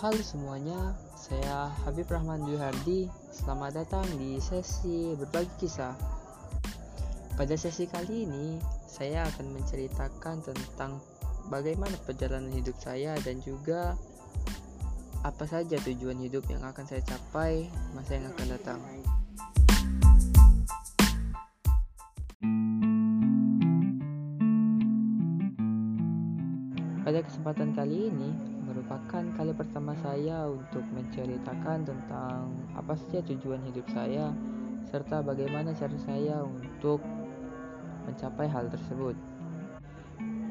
Halo semuanya, saya Habib Rahman Dwi Hardi. Selamat datang di sesi berbagi kisah. Pada sesi kali ini, saya akan menceritakan tentang bagaimana perjalanan hidup saya dan juga apa saja tujuan hidup yang akan saya capai masa yang akan datang. Pada kesempatan kali ini merupakan kali pertama saya untuk menceritakan tentang apa saja tujuan hidup saya serta bagaimana cara saya untuk mencapai hal tersebut.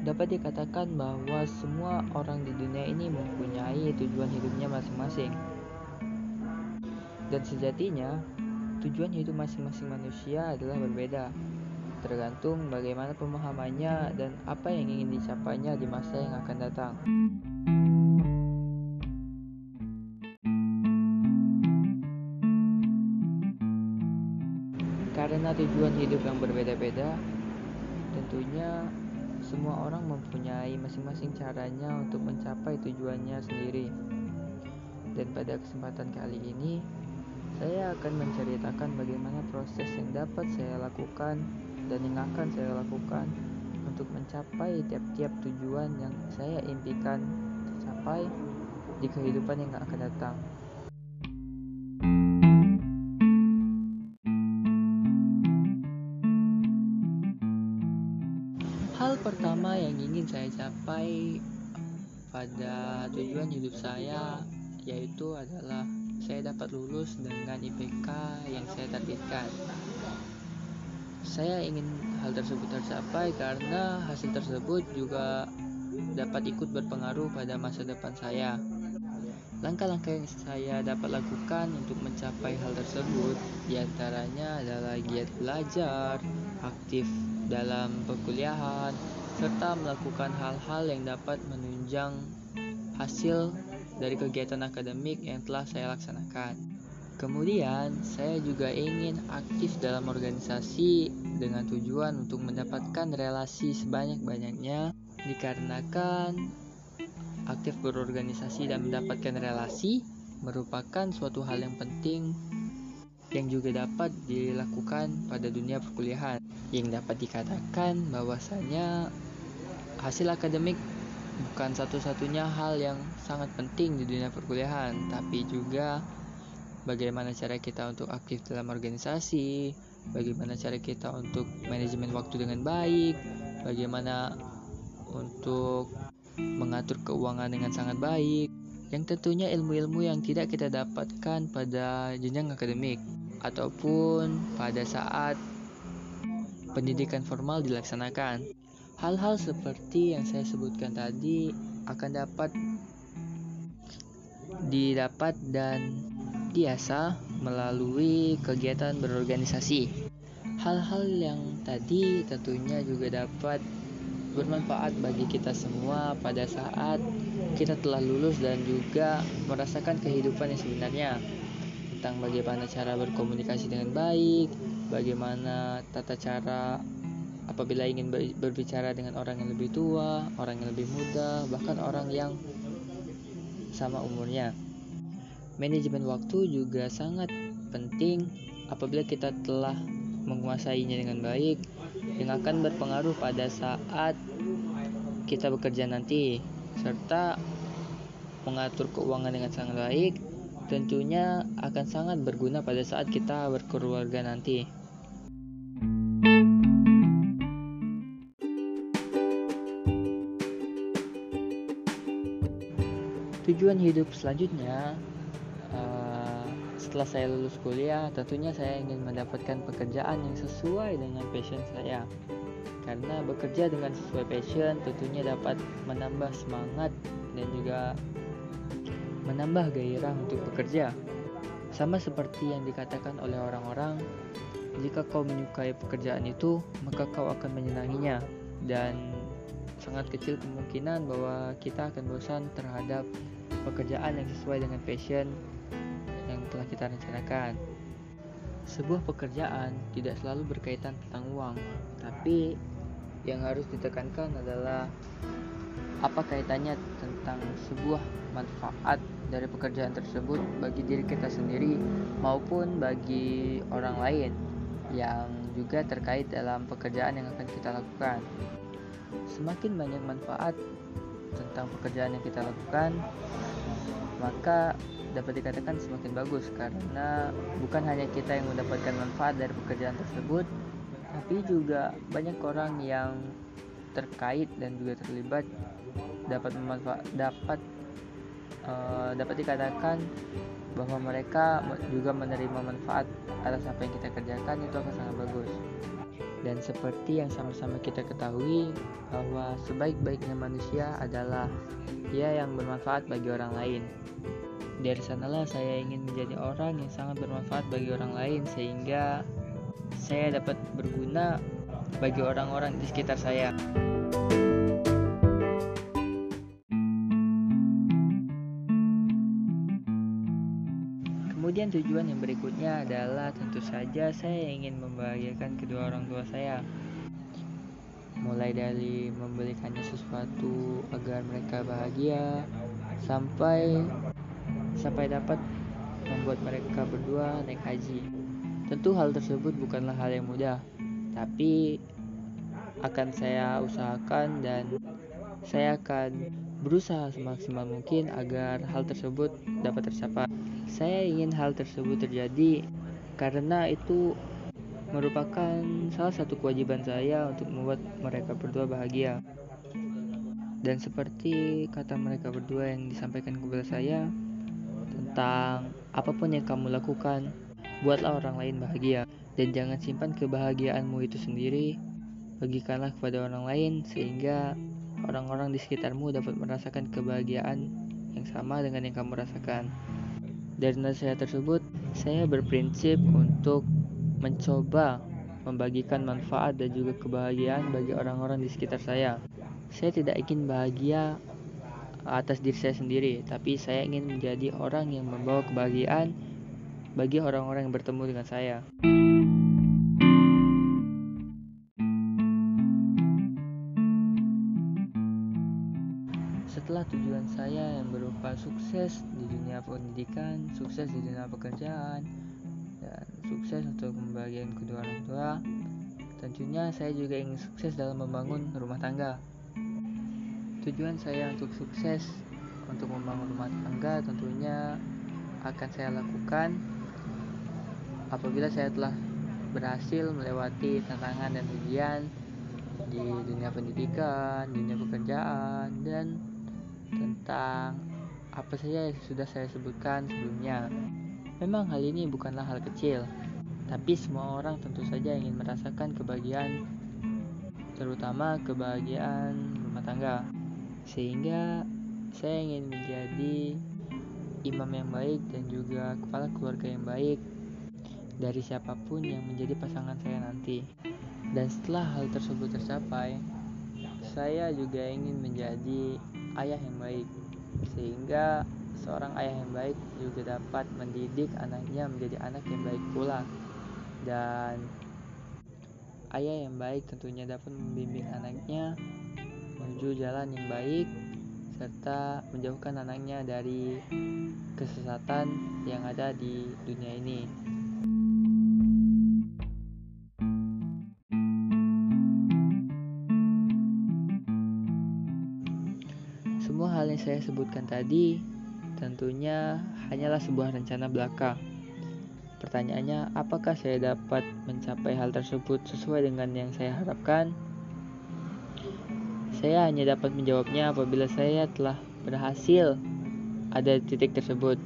Dapat dikatakan bahwa semua orang di dunia ini mempunyai tujuan hidupnya masing-masing. Dan sejatinya, tujuan hidup masing-masing manusia adalah berbeda tergantung bagaimana pemahamannya dan apa yang ingin dicapainya di masa yang akan datang. Karena tujuan hidup yang berbeda-beda, tentunya semua orang mempunyai masing-masing caranya untuk mencapai tujuannya sendiri. Dan pada kesempatan kali ini, saya akan menceritakan bagaimana proses yang dapat saya lakukan dan yang akan saya lakukan untuk mencapai tiap-tiap tujuan yang saya impikan tercapai di kehidupan yang akan datang. Hal pertama yang ingin saya capai pada tujuan hidup saya yaitu adalah saya dapat lulus dengan IPK yang saya targetkan. Saya ingin hal tersebut tercapai karena hasil tersebut juga dapat ikut berpengaruh pada masa depan saya. Langkah-langkah yang saya dapat lakukan untuk mencapai hal tersebut di antaranya adalah giat belajar, aktif dalam perkuliahan, serta melakukan hal-hal yang dapat menunjang hasil dari kegiatan akademik yang telah saya laksanakan. Kemudian, saya juga ingin aktif dalam organisasi dengan tujuan untuk mendapatkan relasi sebanyak-banyaknya dikarenakan aktif berorganisasi dan mendapatkan relasi merupakan suatu hal yang penting yang juga dapat dilakukan pada dunia perkuliahan yang dapat dikatakan bahwasanya hasil akademik bukan satu-satunya hal yang sangat penting di dunia perkuliahan tapi juga bagaimana cara kita untuk aktif dalam organisasi, bagaimana cara kita untuk manajemen waktu dengan baik, bagaimana untuk mengatur keuangan dengan sangat baik, yang tentunya ilmu-ilmu yang tidak kita dapatkan pada jenjang akademik ataupun pada saat pendidikan formal dilaksanakan. Hal-hal seperti yang saya sebutkan tadi akan dapat didapat dan biasa melalui kegiatan berorganisasi. Hal-hal yang tadi tentunya juga dapat bermanfaat bagi kita semua pada saat kita telah lulus dan juga merasakan kehidupan yang sebenarnya tentang bagaimana cara berkomunikasi dengan baik, bagaimana tata cara apabila ingin berbicara dengan orang yang lebih tua, orang yang lebih muda, bahkan orang yang sama umurnya. Manajemen waktu juga sangat penting apabila kita telah menguasainya dengan baik yang akan berpengaruh pada saat kita bekerja nanti serta mengatur keuangan dengan sangat baik tentunya akan sangat berguna pada saat kita berkeluarga nanti. Tujuan hidup selanjutnya setelah saya lulus kuliah, tentunya saya ingin mendapatkan pekerjaan yang sesuai dengan passion saya. Karena bekerja dengan sesuai passion tentunya dapat menambah semangat dan juga menambah gairah untuk bekerja. Sama seperti yang dikatakan oleh orang-orang, jika kau menyukai pekerjaan itu, maka kau akan menyenanginya dan sangat kecil kemungkinan bahwa kita akan bosan terhadap pekerjaan yang sesuai dengan passion telah kita rencanakan. Sebuah pekerjaan tidak selalu berkaitan tentang uang, tapi yang harus ditekankan adalah apa kaitannya tentang sebuah manfaat dari pekerjaan tersebut bagi diri kita sendiri maupun bagi orang lain yang juga terkait dalam pekerjaan yang akan kita lakukan. Semakin banyak manfaat tentang pekerjaan yang kita lakukan, maka dapat dikatakan semakin bagus karena bukan hanya kita yang mendapatkan manfaat dari pekerjaan tersebut, tapi juga banyak orang yang terkait dan juga terlibat dapat memanfaat dapat uh, dapat dikatakan bahwa mereka juga menerima manfaat atas apa yang kita kerjakan itu akan sangat bagus dan seperti yang sama-sama kita ketahui bahwa sebaik-baiknya manusia adalah dia yang bermanfaat bagi orang lain dari sanalah saya ingin menjadi orang yang sangat bermanfaat bagi orang lain sehingga saya dapat berguna bagi orang-orang di sekitar saya. Kemudian tujuan yang berikutnya adalah tentu saja saya ingin membahagiakan kedua orang tua saya. Mulai dari membelikannya sesuatu agar mereka bahagia sampai sampai dapat membuat mereka berdua naik haji. Tentu hal tersebut bukanlah hal yang mudah, tapi akan saya usahakan dan saya akan berusaha semaksimal mungkin agar hal tersebut dapat tercapai. Saya ingin hal tersebut terjadi karena itu merupakan salah satu kewajiban saya untuk membuat mereka berdua bahagia. Dan seperti kata mereka berdua yang disampaikan kepada saya tentang apa pun yang kamu lakukan, buatlah orang lain bahagia dan jangan simpan kebahagiaanmu itu sendiri. Bagikanlah kepada orang lain sehingga orang-orang di sekitarmu dapat merasakan kebahagiaan yang sama dengan yang kamu rasakan. Dari nasihat tersebut, saya berprinsip untuk mencoba membagikan manfaat dan juga kebahagiaan bagi orang-orang di sekitar saya. Saya tidak ingin bahagia atas diri saya sendiri, tapi saya ingin menjadi orang yang membawa kebahagiaan bagi orang-orang yang bertemu dengan saya. Setelah tujuan saya yang berupa sukses di dunia pendidikan, sukses di dunia pekerjaan, dan sukses untuk membagikan kedua orang tua, tentunya saya juga ingin sukses dalam membangun rumah tangga. Tujuan saya untuk sukses untuk membangun rumah tangga tentunya akan saya lakukan apabila saya telah berhasil melewati tantangan dan ujian di dunia pendidikan, dunia pekerjaan, dan tentang apa saja yang sudah saya sebutkan sebelumnya. Memang hal ini bukanlah hal kecil, tapi semua orang tentu saja ingin merasakan kebahagiaan, terutama kebahagiaan rumah tangga. Sehingga saya ingin menjadi imam yang baik dan juga kepala keluarga yang baik dari siapa pun yang menjadi pasangan saya nanti. Dan setelah hal tersebut tercapai, saya juga ingin menjadi ayah yang baik sehingga seorang ayah yang baik juga dapat mendidik anaknya menjadi anak yang baik pula dan ayah yang baik tentunya dapat membimbing anaknya menuju jalan yang baik serta menjauhkan anaknya dari kesesatan yang ada di dunia ini. Hal yang saya sebutkan tadi tentunya hanyalah sebuah rencana belaka. Pertanyaannya, apakah saya dapat mencapai hal tersebut sesuai dengan yang saya harapkan? Saya hanya dapat menjawabnya apabila saya telah berhasil ada titik tersebut.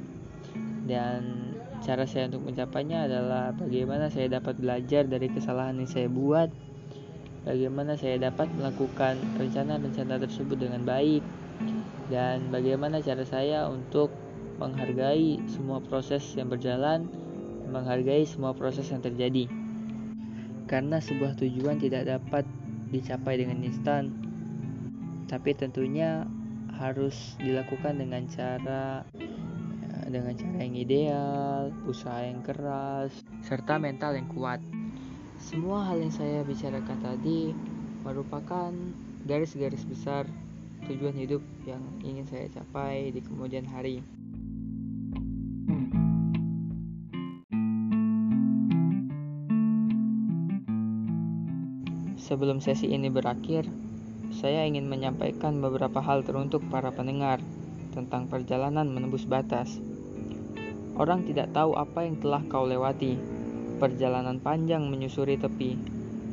Dan cara saya untuk mencapainya adalah bagaimana saya dapat belajar dari kesalahan yang saya buat, bagaimana saya dapat melakukan rencana-rencana tersebut dengan baik, dan bagaimana cara saya untuk menghargai semua proses yang berjalan, menghargai semua proses yang terjadi. Karena sebuah tujuan tidak dapat dicapai dengan instan, tapi tentunya harus dilakukan dengan cara dengan cara yang ideal, usaha yang keras, serta mental yang kuat. Semua hal yang saya bicarakan tadi merupakan garis-garis besar tujuan hidup yang ingin saya capai di kemudian hari. Sebelum sesi ini berakhir, saya ingin menyampaikan beberapa hal teruntuk para pendengar tentang perjalanan menembus batas. Orang tidak tahu apa yang telah kau lewati. Perjalanan panjang menyusuri tepi,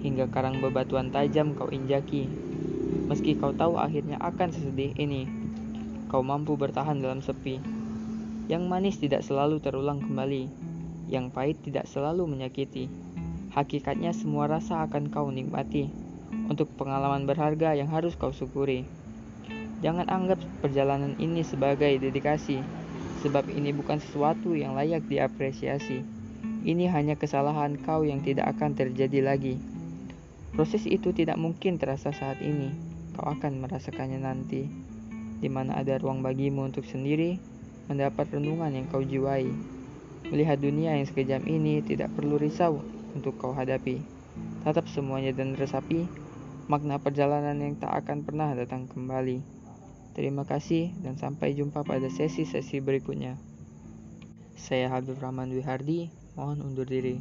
hingga karang bebatuan tajam kau injaki. Meski kau tahu akhirnya akan sesedih ini, kau mampu bertahan dalam sepi. Yang manis tidak selalu terulang kembali, yang pahit tidak selalu menyakiti. Hakikatnya semua rasa akan kau nikmati untuk pengalaman berharga yang harus kau syukuri. Jangan anggap perjalanan ini sebagai dedikasi, sebab ini bukan sesuatu yang layak diapresiasi. Ini hanya kesalahan kau yang tidak akan terjadi lagi. Proses itu tidak mungkin terasa saat ini. Kau akan merasakannya nanti, di mana ada ruang bagimu untuk sendiri mendapat renungan yang kau jiwai. Melihat dunia yang sekejam ini tidak perlu risau untuk kau hadapi. Tatap semuanya dan resapi makna perjalanan yang tak akan pernah datang kembali. Terima kasih dan sampai jumpa pada sesi-sesi berikutnya. Saya Habib Rahman Wihardi, mohon undur diri.